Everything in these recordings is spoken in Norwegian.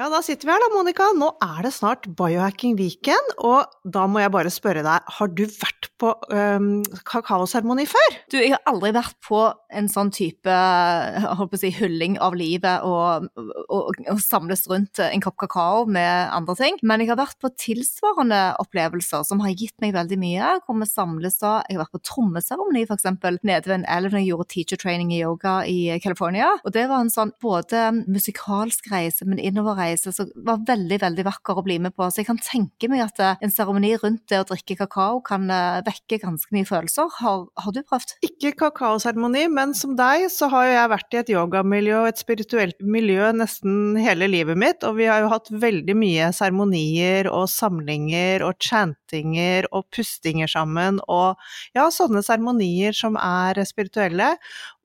Ja, da sitter vi her da, Monica. Nå er det snart Biohacking Weekend, og da må jeg bare spørre deg, har du vært på um, kakaoseremoni før? Du, jeg har aldri vært på en sånn type holdt på å si, hylling av livet og, og, og, samles rundt en kopp kakao med andre ting, men jeg har vært på tilsvarende opplevelser som har gitt meg veldig mye, hvor vi samles da Jeg har vært på trommeseremoni, f.eks., nede ved en elv når jeg gjorde teacher training i yoga i California, og det var en sånn både musikalsk reise, men innoverreise som var veldig, veldig vakker å bli med på. Så jeg kan tenke meg at en seremoni rundt det å drikke kakao kan vekke ganske mye følelser. Har, har du prøvd? Ikke kakaoseremoni, men som deg så har jeg vært i et yogamiljø og et spirituelt miljø nesten hele livet mitt, og vi har jo hatt veldig mye seremonier og samlinger og chantinger og pustinger sammen, og ja, sånne seremonier som er spirituelle.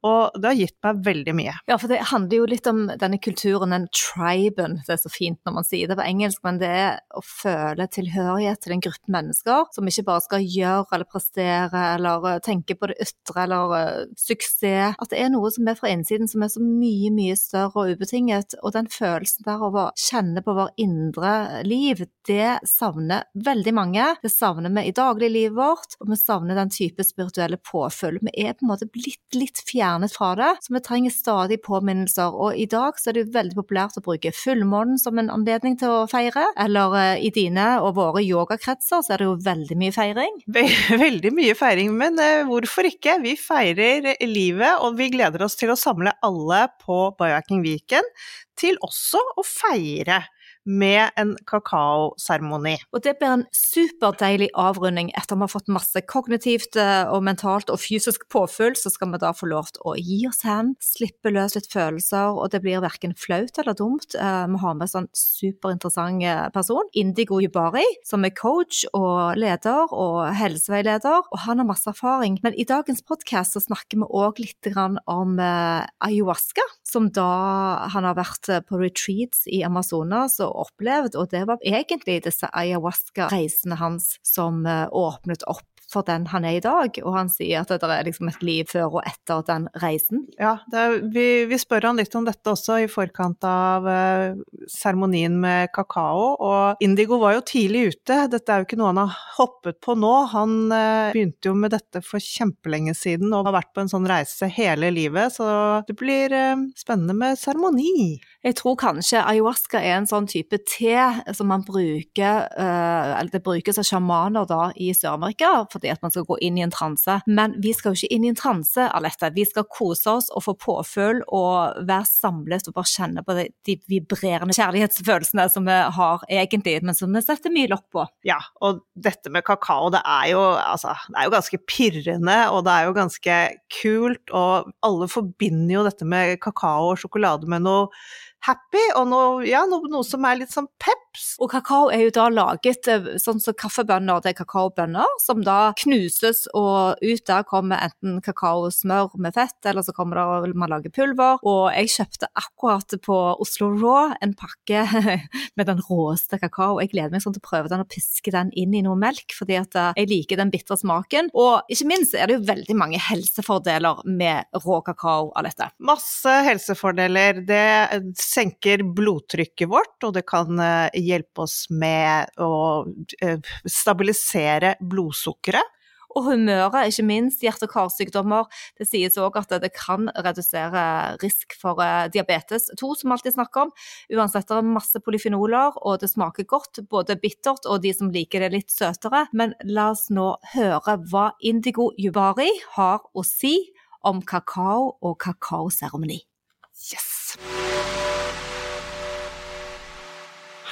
Og det har gitt meg veldig mye. Ja, for det handler jo litt om denne kulturen, den triben. Det er så fint når man sier det på engelsk, men det er å føle tilhørighet til en gruppe mennesker som ikke bare skal gjøre eller prestere eller eh, tenke på det ytre eller uh, suksess. At det er noe som er fra innsiden som er så mye, mye større og ubetinget. Og den følelsen der av å kjenne på vår indre liv, det savner veldig mange. Det savner vi i dagliglivet vårt, og vi savner den type spirituelle påfyll. Vi er på en måte blitt litt fjerne fjernet fra det, så vi trenger stadig påminnelser. Og i dag så er det veldig populært å bruke fullmånen som en anledning til å feire, eller uh, i dine og våre yogakretser så er det jo veldig mye feiring. Veldig mye feiring, men uh, hvorfor ikke? Vi feirer livet, og vi gleder oss til å samle alle på Biohacking Weekend til også å feire med en kakaoseremoni. Og det blir en superdeilig avrunding etter vi har fått masse kognitivt eh, og mentalt og fysisk påfyll, så skal vi da få lov til å gi oss hen, slippe løs litt følelser, og det blir verken flaut eller dumt. Eh, vi har med en sånn superinteressant eh, person, Indigo Jubari, som er coach og leder og helseveileder, og han har masse erfaring. Men i dagens podkast så snakker vi òg litt om ayahuasca, som da han har vært på retreats i Amazonas og opplevd, og det var egentlig disse ayahuasca-reisene hans som eh, åpnet opp for den han er i dag, og han sier at det er liksom et liv før og etter den reisen. Ja, er, vi, vi, spør han litt om dette også i forkant av seremonien seremonien med kakao, og Indigo var jo tidlig ute, dette er jo ikke noe han har hoppet på nå. Han eh, begynte jo med dette for kjempelenge siden og har vært på en sånn reise hele livet, så det blir eh, spennende med seremoni. Jeg tror kanskje ayahuasca er en sånn type te som man bruker, eller det brukes av sjamaner da i Sør-Amerika fordi at man skal gå inn i en transe. Men vi skal jo ikke inn i en transe, Alette. Vi skal kose oss og få påføl og være samlet og bare kjenne på de, de vibrerende kjærlighetsfølelsene som vi har egentlig, men som vi setter mye lokk på. Ja, og dette med kakao, det er jo, altså, det er jo ganske pirrende, og det er jo ganske kult, og alle forbinder jo dette med kakao og sjokolade med noe happy, og noe, ja, noe, noe, som er litt sånn peps. Og kakao er jo da laget eh, sånn som kaffebønner, det er kakaobønner, som da knuses, og ut der kommer enten kakaosmør med fett, eller så kommer det man lager pulver. Og jeg kjøpte akkurat på Oslo Raw en pakke med den råeste kakao. Jeg gleder meg sånn til å prøve den og piske den inn i noe melk, fordi at eh, jeg liker den bitre smaken. Og ikke minst er det jo veldig mange helsefordeler med rå kakao av dette. Masse helsefordeler. Det senker blodtrykket vårt, og det kan eh, hjelpe oss med å eh, stabilisere blodsukkeret. Og humøret, ikke minst. Hjerte- og karsykdommer. Det sies òg at det kan redusere risk for eh, diabetes 2, som vi alltid snakker om. Uansett, det er masse polyfenoler, og det smaker godt. Både bittert og de som liker det litt søtere. Men la oss nå høre hva Indigo Jubari har å si om kakao og kakaoseremoni. Yes!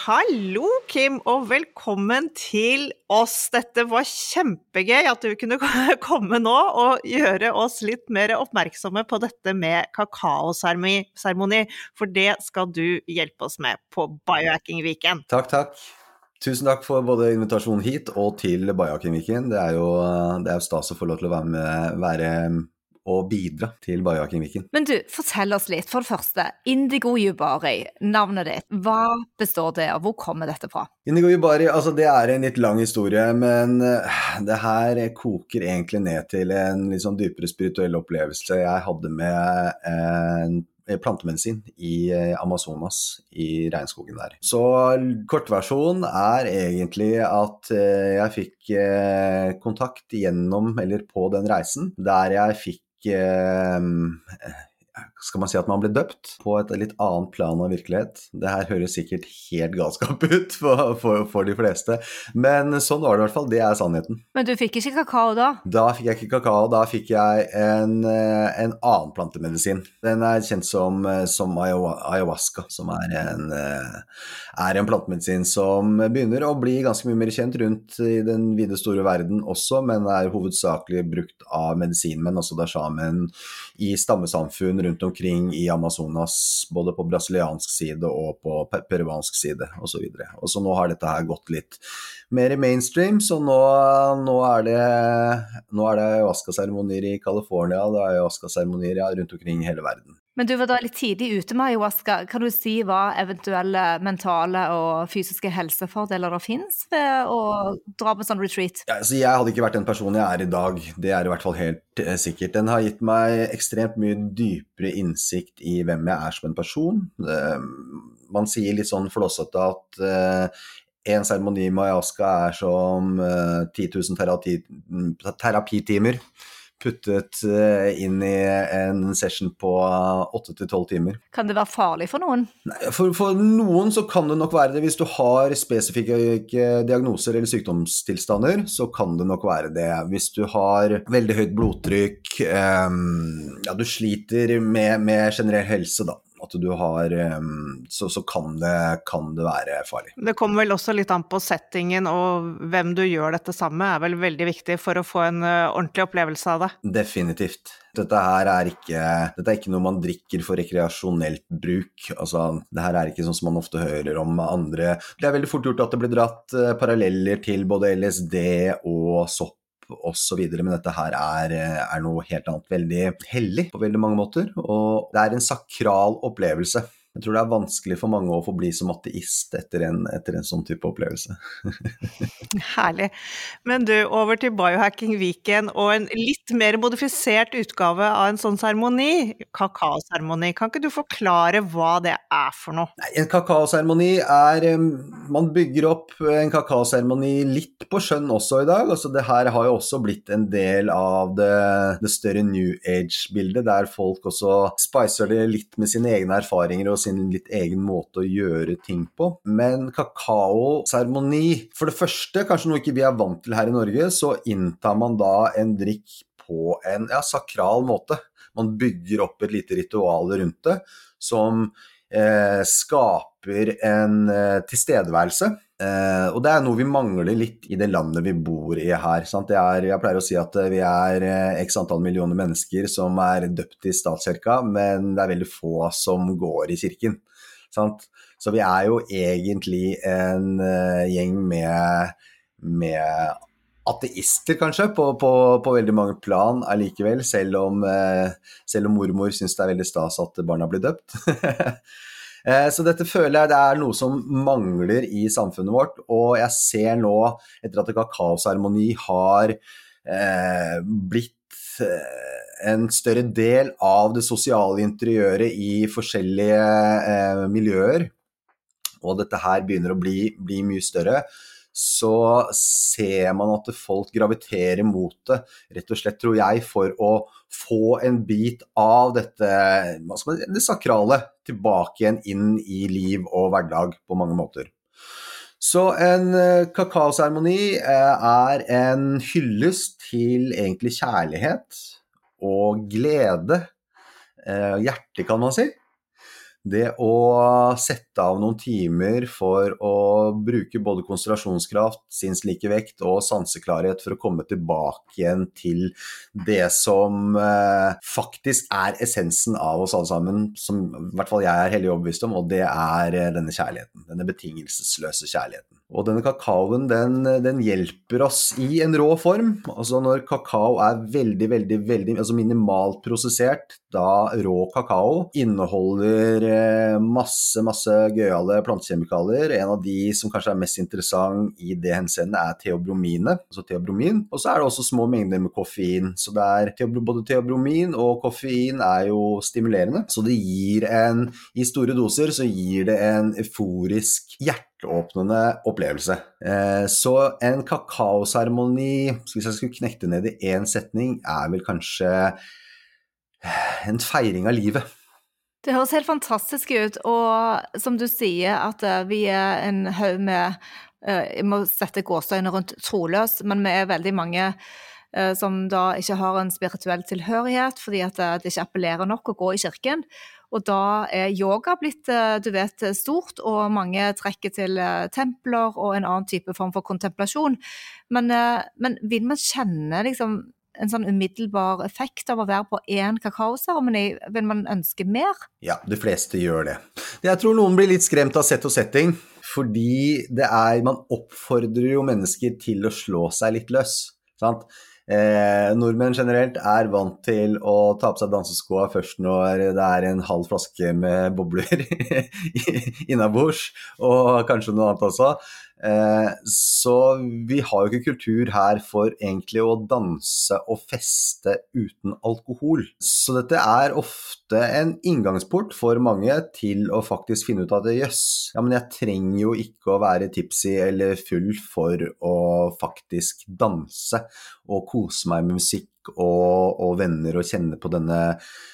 Hallo, Kim, og velkommen til oss. Dette var kjempegøy at du kunne komme nå og gjøre oss litt mer oppmerksomme på dette med kakaoseremoni, for det skal du hjelpe oss med på Biohacking-viken. Takk, takk. Tusen takk for både invitasjonen hit og til Biohacking-viken. Det er jo det er stas å få lov til å være med, være og bidra til Bajaking Viken. Men du, fortell oss litt. For det første, Indigo Yubari, navnet ditt. Hva består det av? Hvor kommer dette fra? Indigo Yubari, altså det er en litt lang historie, men eh, det her koker egentlig ned til en litt sånn dypere spirituell opplevelse jeg hadde med en plantemedisin i eh, Amazonas, i regnskogen der. Så kortversjonen er egentlig at eh, jeg fikk kontakt gjennom, eller på den reisen, der jeg fikk eh, skal man si at man ble døpt på et litt annet plan av virkelighet. Det her høres sikkert helt galskap ut for, for, for, de fleste, men sånn var det i hvert fall. Det er sannheten. Men du fikk ikke kakao da? Da fikk jeg ikke kakao. Da fikk jeg en, eh, en annen plantemedisin. Den er kjent som, eh, som ayahuasca, som er en, eh, er en plantemedisin som begynner å bli ganske mye mer kjent rundt i den vide, store verden også, men er hovedsakelig brukt av medisinmenn, altså dashamen, i stammesamfunn rundt omkring i Amazonas, både på brasiliansk side og på peruansk side osv. Og, og så nå har dette her gått litt mer i mainstream, så nå, nå er det, nå er det ayahuasca-seremonier i California, det er ayahuasca-seremonier rundt omkring i hele verden. Men du var da litt tidlig ute med ayahuasca. Kan du si hva eventuelle mentale og fysiske helsefordeler det finnes ved å dra på sånn retreat? Ja, så jeg hadde ikke vært den personen jeg er i dag, det er i hvert fall helt eh, sikkert. Den har gitt meg ekstremt mye dypere innsikt i hvem jeg er som en person. Eh, man sier litt sånn flåsete at eh, en seremoni med ayahuasca er som 10 000 terapi, terapitimer puttet eh, inn i en session på åtte til tolv timer. Kan det være farlig for noen? Nei, for, for, noen så kan det nok være det. Hvis du har spesifikke diagnoser eller sykdomstilstander, så kan det nok være det. Hvis du har veldig høyt blodtrykk, um, ja, du sliter med, med generell helse, da at du har Så, så kan, det, kan, det, være farlig. Det kommer vel også litt an på settingen og hvem du gjør dette sammen med, er vel veldig viktig for å få en ordentlig opplevelse av det? Definitivt. Dette her er ikke, dette er ikke noe man drikker for rekreasjonelt bruk. Altså, det her er ikke sånn som man ofte hører om andre Det er veldig fort gjort at det blir dratt eh, paralleller til både LSD og sopp osv. Men dette her er, er, noe helt annet. Veldig hellig på veldig mange måter. Og det er en sakral opplevelse. Jeg tror det er vanskelig for mange å få bli som ateist etter en, etter en sånn type opplevelse. Herlig. Men du, over til Biohacking Weekend og en litt mer modifisert utgave av en sånn seremoni, kakaoseremoni. Kan ikke du forklare hva det er for noe? Nei, en kakaoseremoni er Man bygger opp en kakaoseremoni litt på skjønn også i dag. Altså, det her har jo også blitt en del av det, det større New Age-bildet, der folk også spicer det litt med sine egne erfaringer og sin litt egen måte å gjøre ting på. Men kakaoseremoni For det første, kanskje noe ikke vi er vant til her i Norge, så inntar man da en drikk på en ja, sakral måte. Man bygger opp et lite ritual rundt det som eh, skaper en eh, tilstedeværelse. Eh, og det er noe vi mangler litt i det landet vi bor i her. Er, jeg pleier å si at vi er eh, x antall millioner mennesker som er døpt i statskirka, men det er veldig få som går i kirken. Sant? Så vi er jo egentlig en uh, gjeng med, med, ateister, kanskje, på, på, på, veldig mange plan allikevel, selv om, uh, selv om mormor syns det er veldig stas at barna blir døpt. Eh, så dette føler jeg det er noe som mangler i samfunnet vårt. Og jeg ser nå, etter at kakaoseremoni har eh, blitt eh, en større del av det sosiale interiøret i forskjellige eh, miljøer, og dette her begynner å bli, bli mye større, så ser man at folk graviterer mot det, rett og slett, tror jeg, for å få en bit av dette det sakrale tilbake igjen inn i liv og hverdag på mange måter. Så en eh, kakaoseremoni eh, er en hyllest til egentlig kjærlighet og glede. Eh, hjerte, kan man si. Det å sette av noen timer for å bruke både konsentrasjonskraft, sinnslikevekt og sanseklarhet for å komme tilbake igjen til det som eh, faktisk er essensen av oss alle sammen, som i hvert fall jeg er hellig overbevist om, og det er eh, denne kjærligheten. Denne betingelsesløse kjærligheten. Og denne kakaoen den, den, hjelper oss i en rå form. Altså når kakao er veldig, veldig, veldig altså minimalt prosessert, da rå kakao inneholder eh, masse, masse gøyale plantekjemikalier. En av de som kanskje er mest interessant i det henseende, er teobromine, altså teobromin. Og så er det også små mengder med koffein. Så det er både teobromin og koffein er jo stimulerende. Så det gir en I store doser så gir det en euforisk hjerte hjerteåpnende opplevelse. Eh, så en kakaoseremoni, hvis jeg skulle knekte ned i én setning, er vel kanskje eh, en feiring av livet. Det høres helt fantastisk ut, og som du sier, at eh, vi er en haug med Jeg må sette gåseøyne rundt troløs, men vi er veldig mange som da ikke har en spirituell tilhørighet fordi at det ikke appellerer nok å gå i kirken. Og da er yoga blitt eh, du vet, stort, og mange trekker til eh, templer og en annen type form for kontemplasjon. Men, eh, men vil man kjenne liksom en sånn umiddelbar effekt av å være på én kakaoseremoni? Vil man ønske mer? Ja, de fleste gjør det. Jeg tror noen blir litt skremt av sett og setting, fordi det er Man oppfordrer jo mennesker til å slå seg litt løs. Sant? Eh, nordmenn generelt er vant til å ta på seg danseskoa først når det er en halv flaske med bobler innabords, og kanskje noe annet også. Eh, så vi har jo ikke kultur her for egentlig å danse og feste uten alkohol. Så dette er ofte en inngangsport for mange til å faktisk finne ut at jøss, ja, men jeg trenger jo ikke å være tipsy eller full for å faktisk danse og kose meg med musikk og, og venner og kjenne på denne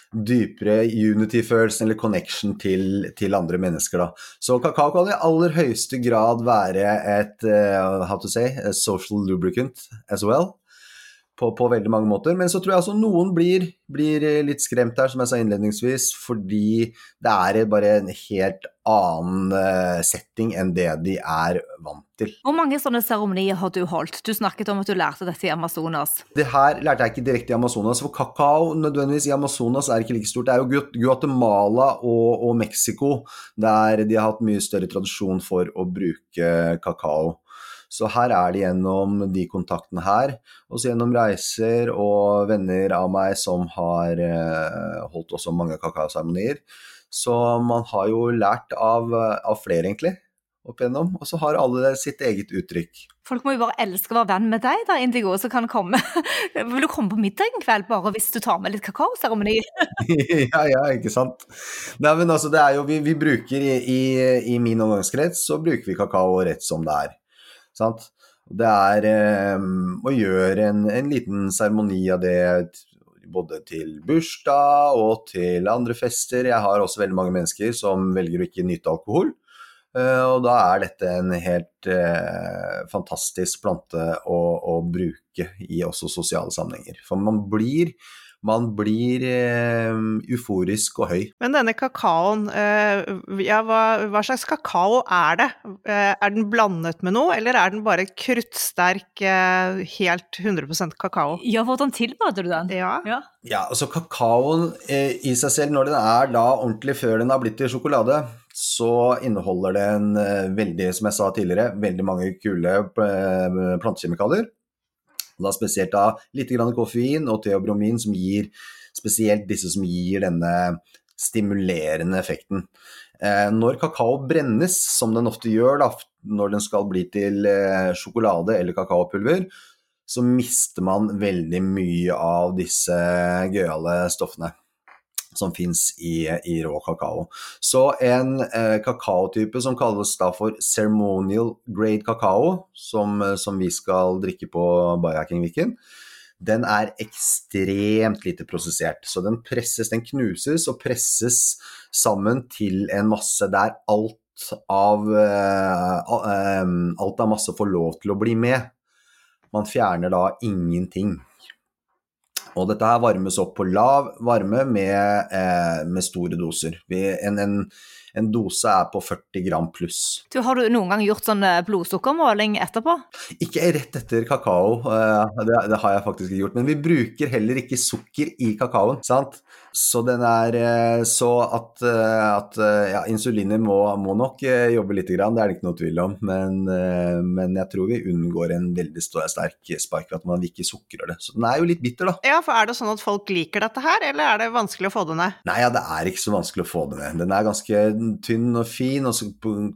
dypere unity-følelsen eller connection til, til, andre mennesker. Da. Så kakao kan i aller høyeste grad være et uh, how to say, social lubricant as well på, på, veldig mange måter. Men så tror jeg altså noen blir, blir, litt skremt her, som jeg sa innledningsvis, fordi det er bare en helt annen uh, setting enn det de er vant til. Hvor mange sånne seremonier har du holdt? Du snakket om at du lærte dette i Amazonas. Det her lærte jeg ikke direkte i Amazonas, for kakao nødvendigvis i Amazonas er ikke like stort. Det er jo Guatemala og, og Mexico der de har hatt mye større tradisjon for å bruke kakao. Så her er det gjennom de kontaktene her, også gjennom reiser og venner av meg som har eh, holdt også mange kakaoseremonier. Så man har jo lært av, av flere, egentlig, opp igjennom. Og så har alle sitt eget uttrykk. Folk må jo bare elske å være venn med deg, da, Indigo, så kan komme Vil du komme på middag en kveld, bare hvis du tar med litt kakaoseremoni? ja, ja, ikke sant. Nei, men altså, det er jo Vi, vi bruker i, i, i min omgangskrets, så bruker vi kakao rett som det er. Sant? Det er eh, å gjøre en, en liten seremoni av det både til bursdag og til andre fester. Jeg har også veldig mange mennesker som velger å ikke nyte alkohol. Uh, og da er dette en helt eh, fantastisk plante å, å, bruke i også sosiale sammenhenger. For man blir man blir eh, euforisk og høy. Men denne kakaoen, eh, ja, hva, hva, slags kakao er det? Eh, er den blandet med noe, eller er den bare kruttsterk, eh, helt 100% kakao? Ja, hvordan tilbereder du den? Ja, ja. ja altså kakaoen eh, i seg selv, når den er da ordentlig før den har blitt til sjokolade, så inneholder den eh, veldig, som jeg sa tidligere, veldig mange kule plantekjemikalier. Da spesielt da litt koffein og teobromin, som gir spesielt disse som gir denne stimulerende effekten. Eh, når kakao brennes, som den ofte gjør da, når den skal bli til eh, sjokolade eller kakaopulver, så mister man veldig mye av disse gøyale stoffene som fins i, i, rå kakao. Så en eh, kakaotype som kalles da for ceremonial grade kakao, som, som vi skal drikke på Bayaking-Viken, den er ekstremt lite prosessert. Så den presses, den knuses og presses sammen til en masse der alt av, uh, uh, alt av masse får lov til å bli med. Man fjerner da ingenting. Og dette her varmes opp på lav varme med, eh, med store doser. Vi, en, en, en, dose er på 40 gram pluss. Du, har du noen gang gjort sånn eh, blodsukkermåling etterpå? Ikke rett etter kakao, eh, det, det, har jeg faktisk ikke gjort. Men vi bruker heller ikke sukker i kakaoen. sant? Så den er eh, så at, at ja, insulinet må, må, nok jobbe litt, det er det ikke noe tvil om. Men, men jeg tror vi unngår en veldig sterk spark ved at man ikke sukrer det. Så den er jo litt bitter, da. Ja, for er det sånn at folk liker dette her, eller er det vanskelig å få det ned? Nei, ja, det er ikke så vanskelig å få det ned. Den er ganske tynn og fin, og så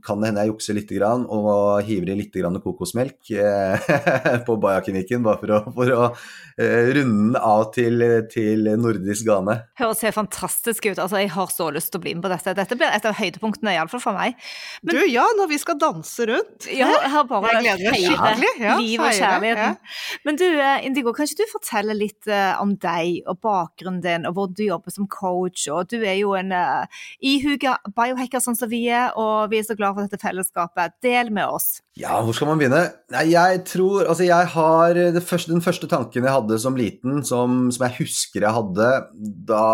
kan det hende jeg jukser litt grann, og hiver i litt grann kokosmelk på Bajakinikken, bare for å, for å runde den av til, til nordisk gane høres helt fantastisk ut. Altså, jeg har så lyst til å bli med på dette. Dette blir et av høydepunktene, iallfall for meg. Men, du, ja, når vi skal danse rundt. Ja, her bare feire ja, liv og kjærligheten. Ja. Men du, eh, Indigo, kan ikke du fortelle litt om deg og bakgrunnen din, og hvor du jobber som coach? Og du er jo en uh, ihuga biohacker sånn som vi er, og vi er så glad for dette fellesskapet. Del med oss. Ja, hvor skal man begynne? Nei, jeg tror Altså, jeg har første, Den første tanken jeg hadde som liten, som, som jeg husker jeg hadde da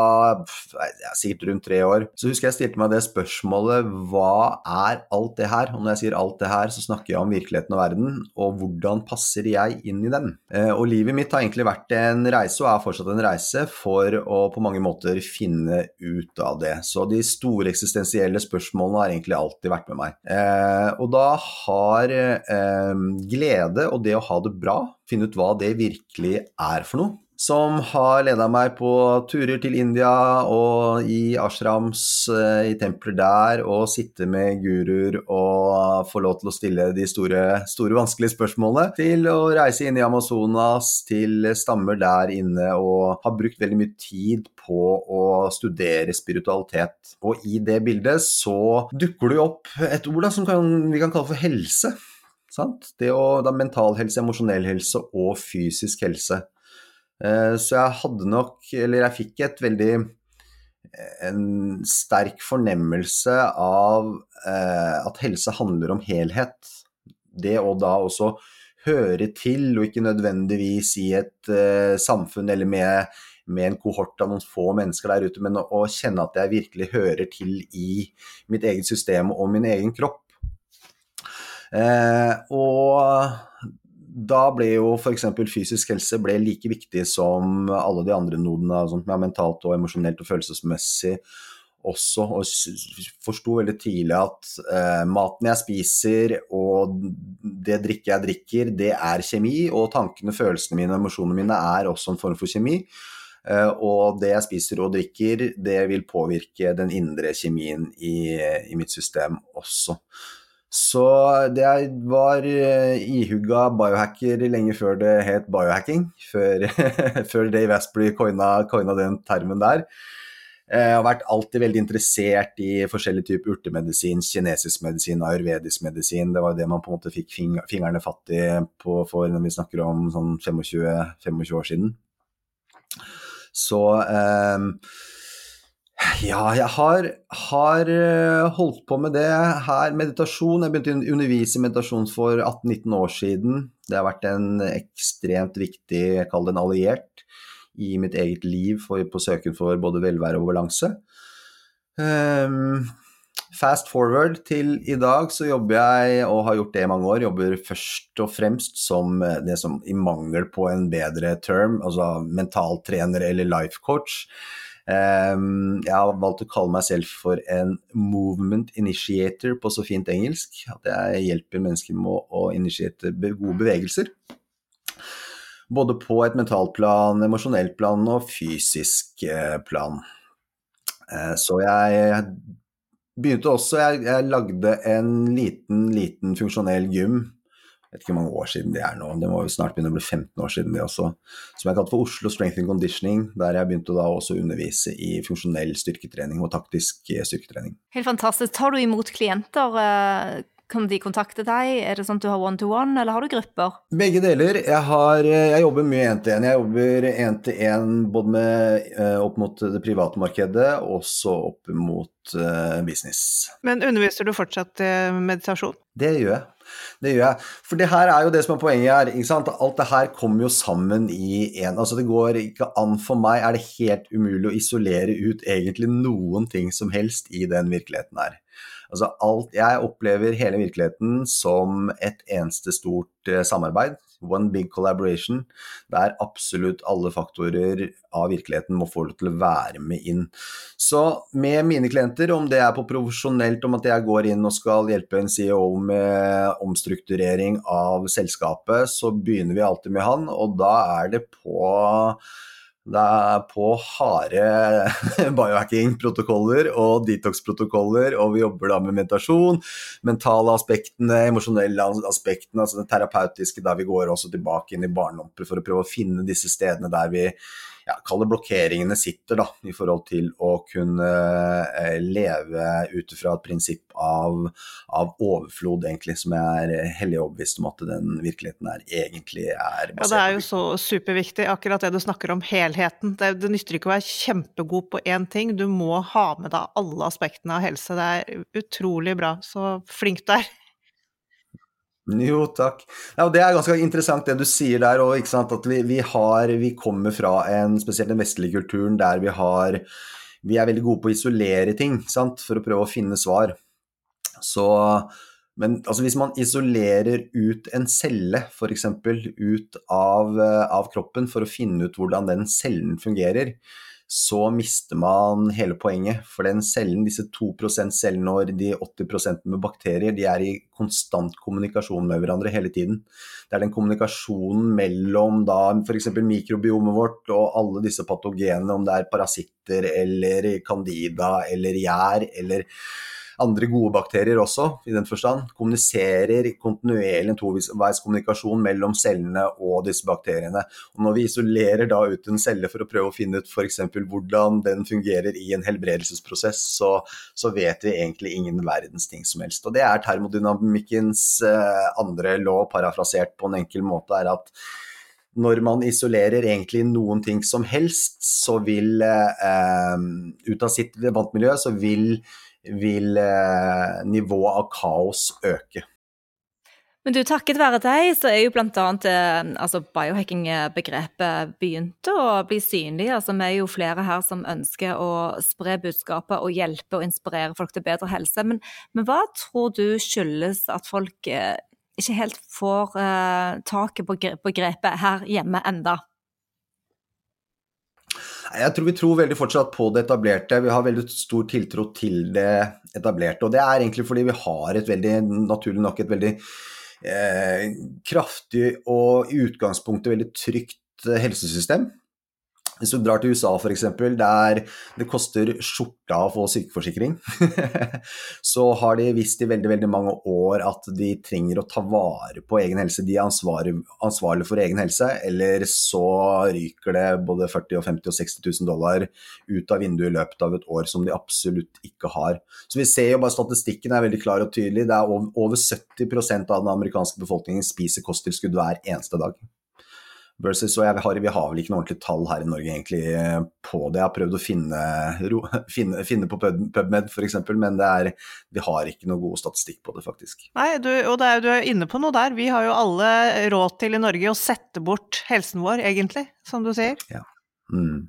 jeg sikkert rundt tre år, så husker jeg stilte meg det spørsmålet hva er alt det her? Og når jeg sier alt det her, så snakker jeg om virkeligheten og verden, og hvordan passer jeg inn i den? Eh, og livet mitt har egentlig vært en reise, og er fortsatt en reise, for å på mange måter finne ut av det. Så de store eksistensielle spørsmålene har egentlig alltid vært med meg. Eh, og da har eh, glede og det å ha det bra, finne ut hva det virkelig er for noe, som har leda meg på turer til India og i ashrams eh, i templer der, og sitte med guruer og få lov til å stille de store, store, vanskelige spørsmålene, til å reise inn i Amazonas, til stammer der inne, og har brukt veldig mye tid på å studere spiritualitet. Og i det bildet så dukker det opp et ord da, som kan, vi kan kalle for helse. Sant? Det å, da mental helse, emosjonell helse og fysisk helse. Eh, så jeg hadde nok, eller jeg fikk et veldig eh, en sterk fornemmelse av eh, at helse handler om helhet. Det å da også høre til, og ikke nødvendigvis i et samfunn eller med, med en kohort av noen få mennesker der ute, men å, kjenne at jeg virkelig hører til i mitt eget system og min egen kropp. og da ble jo f.eks. fysisk helse ble like viktig som alle de andre nodene, sånn ja, mentalt og emosjonelt og følelsesmessig også, og forsto veldig tidlig at eh, maten jeg spiser og det drikket jeg drikker, det er kjemi, og tankene, følelsene mine og emosjonene mine er også en form for kjemi. Uh, og det jeg spiser og drikker, det vil påvirke den indre kjemien i, i mitt system også. Så det var ihugga biohacker lenge før det het biohacking. Før, før Dave Asprey coina, coina, den termen der. Jeg har vært alltid veldig interessert i forskjellige typer urtemedisin, kinesisk medisin, ayurvedisk medisin. Det var det man på en måte fikk fingrene fatt i på, for når vi snakker om sånn 25, 25 år siden. Så eh, ja, jeg har, har, eh, holdt på med det her. Meditasjon. Jeg begynte å undervise i meditasjon for 18-19 år siden. Det har vært en ekstremt viktig, jeg kaller det en alliert, i mitt eget liv for, på søken for både velvære og balanse. Um, fast forward til i dag så jobber jeg, og har gjort det i mange år, jobber først og fremst som det som i mangel på en bedre term, altså mentaltrener eller life coach jeg har valgt å kalle meg selv for en movement initiator på så fint engelsk. At jeg hjelper mennesker med å initiere gode bevegelser. Både på et mentalt plan, emosjonelt plan og fysisk eh, plan. Eh, så jeg begynte også Jeg, jeg lagde en liten, liten funksjonell gym vet ikke hvor mange år siden det er nå, det må jo snart begynne å bli 15 år siden det også, som jeg kalte for Oslo Strength and Conditioning, der jeg begynte da også å undervise i funksjonell styrketrening og taktisk eh, styrketrening. Helt fantastisk. Tar du imot klienter? Eh, kan de kontakte deg? Er det sånn at du har one-to-one, eller har du grupper? Begge deler. Jeg, har, jeg jobber mye én-til-én. Jeg jobber én-til-én både med, opp mot det private markedet og så opp mot business. Men underviser du fortsatt meditasjon? Det gjør jeg. Det gjør jeg. For det her er jo det som er poenget her. ikke sant? Alt det her kommer jo sammen i én. Altså det går ikke an for meg, er det helt umulig å isolere ut egentlig noen ting som helst i den virkeligheten her. Altså alt, jeg opplever hele virkeligheten som et eneste stort eh, samarbeid. One big collaboration, der absolutt alle faktorer av virkeligheten må få lov til å være med inn. Så med mine klienter, om det er på profesjonelt, om at jeg går inn og skal hjelpe en CEO med omstrukturering av selskapet, så begynner vi alltid med han, og da er det på det er på harde biohacking-protokoller og detox-protokoller, og vi jobber da med meditasjon, mentale aspektene, emosjonelle aspektene, altså det terapeutiske, der vi går også tilbake inn i barndommen for å prøve å finne disse stedene der vi ja, kalle blokkeringene sitter, da, i forhold til å kunne eh, leve ut fra et prinsipp av, av, overflod, egentlig, som jeg er hellig overbevist om at den virkeligheten her egentlig er basert på. Ja, det er jo så superviktig, akkurat det du snakker om, helheten. Det, det nytter ikke å være kjempegod på én ting, du må ha med deg alle aspektene av helse. Det er utrolig bra, så flink du er. Jo, takk. Ja, det er ganske interessant det du sier der òg, at vi, vi, har, vi, kommer fra en, spesielt den vestlige kulturen der vi har Vi er veldig gode på å isolere ting, sant, for å prøve å finne svar. Så men altså, hvis man isolerer ut en celle, f.eks. ut av, av kroppen, for å finne ut hvordan den cellen fungerer, så mister man hele poenget. For den cellen, disse 2% cellene og de 80% med bakterier, de er i konstant kommunikasjon med hverandre hele tiden. Det er den kommunikasjonen mellom da f.eks. mikrobiomet vårt og alle disse patogenene, om det er parasitter eller candida eller gjær eller andre gode bakterier også, i den forstand, kommuniserer kontinuerlig en toveiskommunikasjon mellom cellene og disse bakteriene. Og når vi isolerer da ut en celle for å prøve å finne ut f.eks. hvordan den fungerer i en helbredelsesprosess, så, så, vet vi egentlig ingen verdens ting som helst. Og det er termodynamikkens eh, andre lov, parafrasert på en enkel måte, er at når man isolerer egentlig noen ting som helst, så vil eh, ut av sitt vantmiljø, så vil vil eh, nivået av kaos øke. Men du, takket være deg, så er jo bl.a. Eh, altså biohacking-begrepet begynt å bli synlig. Altså, vi er jo flere her som ønsker å spre budskapet og hjelpe og inspirere folk til bedre helse. Men, men hva tror du skyldes at folk eh, ikke helt får eh, taket på, på grepet her hjemme enda? Jeg tror vi tror veldig fortsatt på det etablerte. Vi har veldig stor tiltro til det etablerte. Og det er egentlig fordi vi har et veldig, naturlig nok, et veldig eh, kraftig og i utgangspunktet veldig trygt eh, helsesystem. Hvis du drar til USA f.eks., der det koster skjorta å få sykeforsikring, så har de visst i veldig veldig mange år at de trenger å ta vare på egen helse. De er ansvarlig, for egen helse, eller så ryker det både 40 50 og 60 000 dollar ut av vinduet i løpet av et år som de absolutt ikke har. Så vi ser jo bare Statistikken er veldig klar og tydelig. Det er over 70% av den amerikanske befolkningen spiser kosttilskudd hver eneste dag. Versus, og jeg har, Vi har vel ikke noe ordentlig tall her i Norge egentlig eh, på det. Jeg har prøvd å finne, finne, finne på PubMed f.eks., men er, vi har ikke noe god statistikk på det, faktisk. Nei, du, og er, du er inne på noe der. Vi har jo alle råd til i Norge å sette bort helsen vår, egentlig, som du sier. Ja. Mm.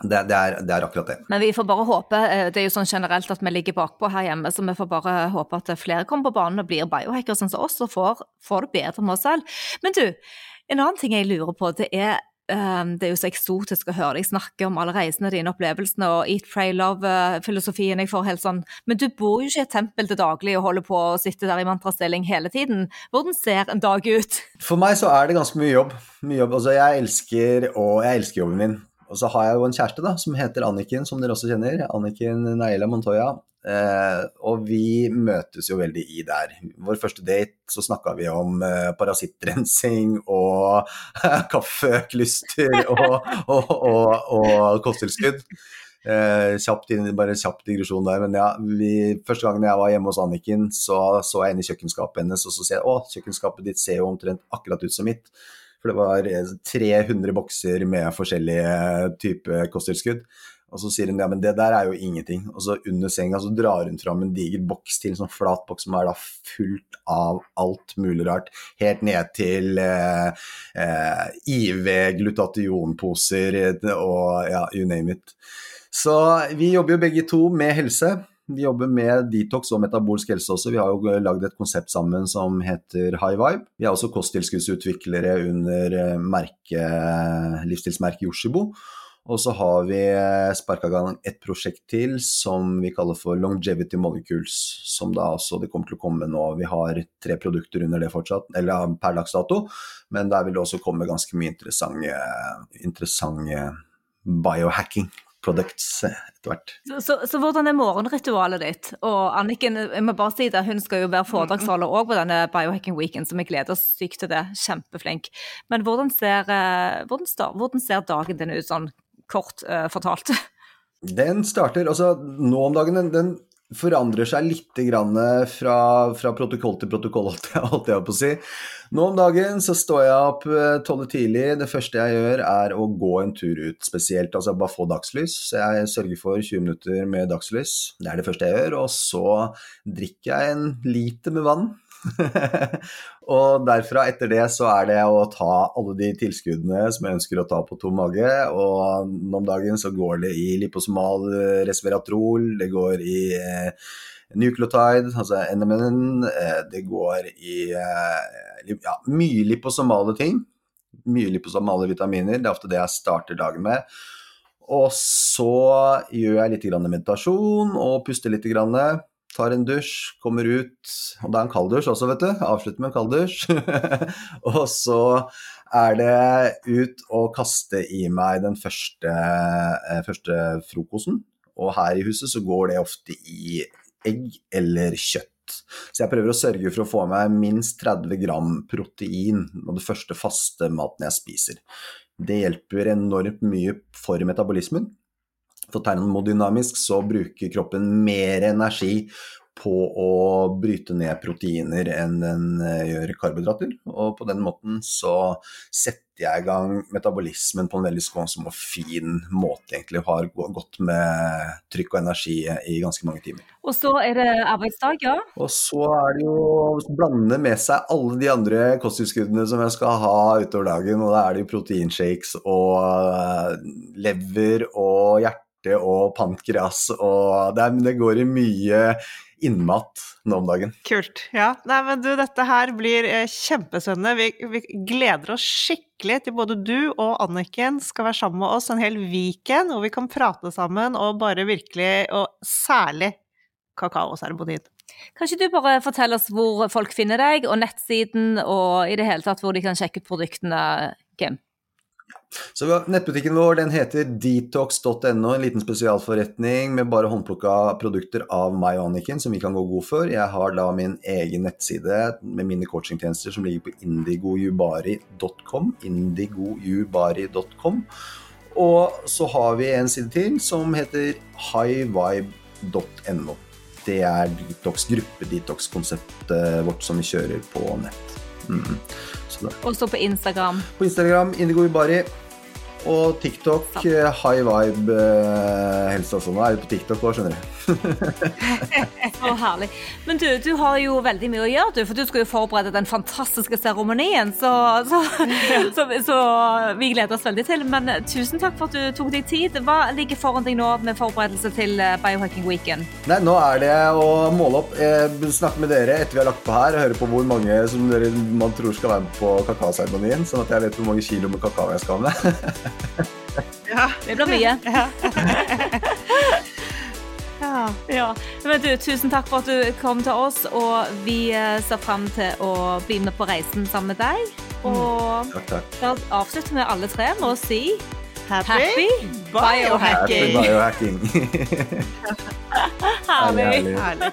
Det, det, er, det, er, akkurat det. Men vi får bare håpe, eh, det er jo sånn generelt at vi ligger bakpå her hjemme, så vi får bare håpe at flere kommer på banen og blir biohackere sånn som oss, og får, får det bedre med oss selv. Men du, en annen ting jeg lurer på, det er um, det er jo så eksotisk å høre deg snakke om alle reisene dine, opplevelsene og eat, pray, love-filosofien. Jeg får helt sånn Men du bor jo ikke i et tempel til daglig og holder på å sitte der i mantrastilling hele tiden. Hvordan ser en dag ut? For meg så er det ganske mye jobb. Mye jobb. Altså, jeg elsker, og jeg elsker jobben min. Og så har jeg jo en kjæreste da, som heter Anniken, som dere også kjenner. Anniken Naila Montoya. Eh, og vi møtes jo veldig i der. Vår første date så snakka vi om eh, parasittrensing og kaffeklyster og, og, og, og kosttilskudd. Eh, kjapt bare kjapp digresjon der, men ja, vi, første gangen jeg var hjemme hos Anniken, så så jeg inn i kjøkkenskapet hennes, og så sier jeg å, kjøkkenskapet ditt ser jo omtrent akkurat ut som mitt. For det var 300 bokser med forskjellige typer kosttilskudd. Og så sier hun ja, men det der er jo ingenting. Og så under senga så drar hun fram en diger boks til, en sånn flat boks som er da fullt av alt mulig rart. Helt ned til eh, eh, IV, glutationposer og ja, you name it. Så vi jobber jo begge to med helse. Vi jobber med detox og metabolsk helse også. Vi har jo lagd et konsept sammen som heter High Vibe. Vi er også kosttilskuddsutviklere under merke, livsstilsmerket Yoshibo. Og så har vi sparka i gang et prosjekt til som vi kaller for Longevity Molecules, som da også det kommer til å komme nå. Vi har tre produkter under det fortsatt, eller per dags dato, men der vil det også komme ganske mye interessante, interessante biohacking products etter hvert. Så, så, så, hvordan er morgenritualet ditt? Og Anniken, jeg må bare si det, hun skal jo være foredragsholder òg på denne Biohacking Weekend, så vi gleder oss sykt til det. Kjempeflink. Men hvordan ser, hvordan, hvordan ser dagen din ut, sånn kort uh, fortalt? Den starter Altså, nå om dagen, den, den forandrer seg litt fra, fra, protokoll til protokoll, holdt jeg på å si. Nå om dagen så står jeg opp tolv tidlig. Det første jeg gjør, er å gå en tur ut spesielt. Altså bare få dagslys. Jeg sørger for 20 minutter med dagslys. Det er det første jeg gjør. Og så drikker jeg en liter med vann. og derfra, etter det, så er det å ta alle de tilskuddene som jeg ønsker å ta på tom mage. Og om dagen så går det i liposomal resveratrol, det går i eh, nucleotide, altså NMN, eh, det går i eh, ja, mye liposomale ting. Mye liposomale vitaminer. Det er ofte det jeg starter dagen med. Og så gjør jeg litt meditasjon og puster litt. Grann tar en dusj, kommer ut, og det er en kalddusj også, vet du. Avslutter med en kalddusj. og så er det ut og kaste i meg den første, eh, første, frokosten. Og her i huset så går det ofte i egg eller kjøtt. Så jeg prøver å sørge for å få meg minst 30 gram protein på det første faste maten jeg spiser. Det hjelper enormt mye for metabolismen. For termodynamisk så bruker kroppen mer energi på å bryte ned proteiner enn den eh, gjør karbohydrater. Og på den måten så setter jeg i gang metabolismen på en veldig skånsom og fin måte, egentlig. Har gått med trykk og energi i ganske mange timer. Og så er det arbeidsdag, ja? Og så er det jo å blande med seg alle de andre kosttilskuddene som jeg skal ha utover dagen. Og da er det jo proteinshakes og eh, lever og hjerte hjerte og pankreas og det, det går i mye innmat nå om dagen. Kult. Ja. Nei, men du, dette her blir eh, kjempespennende. Vi, vi, gleder oss skikkelig til både du og Anniken skal være sammen med oss en hel weekend, hvor vi kan prate sammen og bare virkelig, og særlig kakaoseremonien. Kan ikke du bare fortelle oss hvor folk finner deg, og nettsiden, og i det hele tatt hvor de kan sjekke ut produktene, Kim? Så Nettbutikken vår den heter detox.no, en liten spesialforretning med bare håndplukka produkter av meg og Anniken som vi kan gå god for. Jeg har da min egen nettside med mine coachingtjenester som ligger på indigojubari.com. indigojubari.com. Og så har vi en side til som heter highvibe.no. Det er detox, gruppe-detox-konseptet vårt som vi kjører på nett. Mm. Og så på Instagram. På Instagram Indigo Ubari. Og TikTok, uh, high vibe uh, helse også. Nå er vi på TikTok òg, skjønner du. Så herlig. Men du, du har jo veldig mye å gjøre, du. For du skal jo forberede den fantastiske seremonien. Så, så, så, så, vi gleder oss veldig til. Men tusen takk for at du tok deg tid. Hva ligger foran deg nå med forberedelse til eh, Biohacking Weekend? Nei, nå er det å måle opp. snakke med dere etter vi har lagt på her, og høre på hvor mange som dere, man tror skal være med på kakaoseremonien, sånn at jeg vet hvor mange kilo med kakao jeg skal ha med. Ja. Det blir mye. Ja. ja. ja. Men du, tusen takk for at du kom til oss, og vi eh, ser fram til å bli med på reisen sammen med deg. Mm. Og takk, da avslutter vi alle tre med å si Happy, Happy biohacking. Happy biohacking. Herlig. Herlig.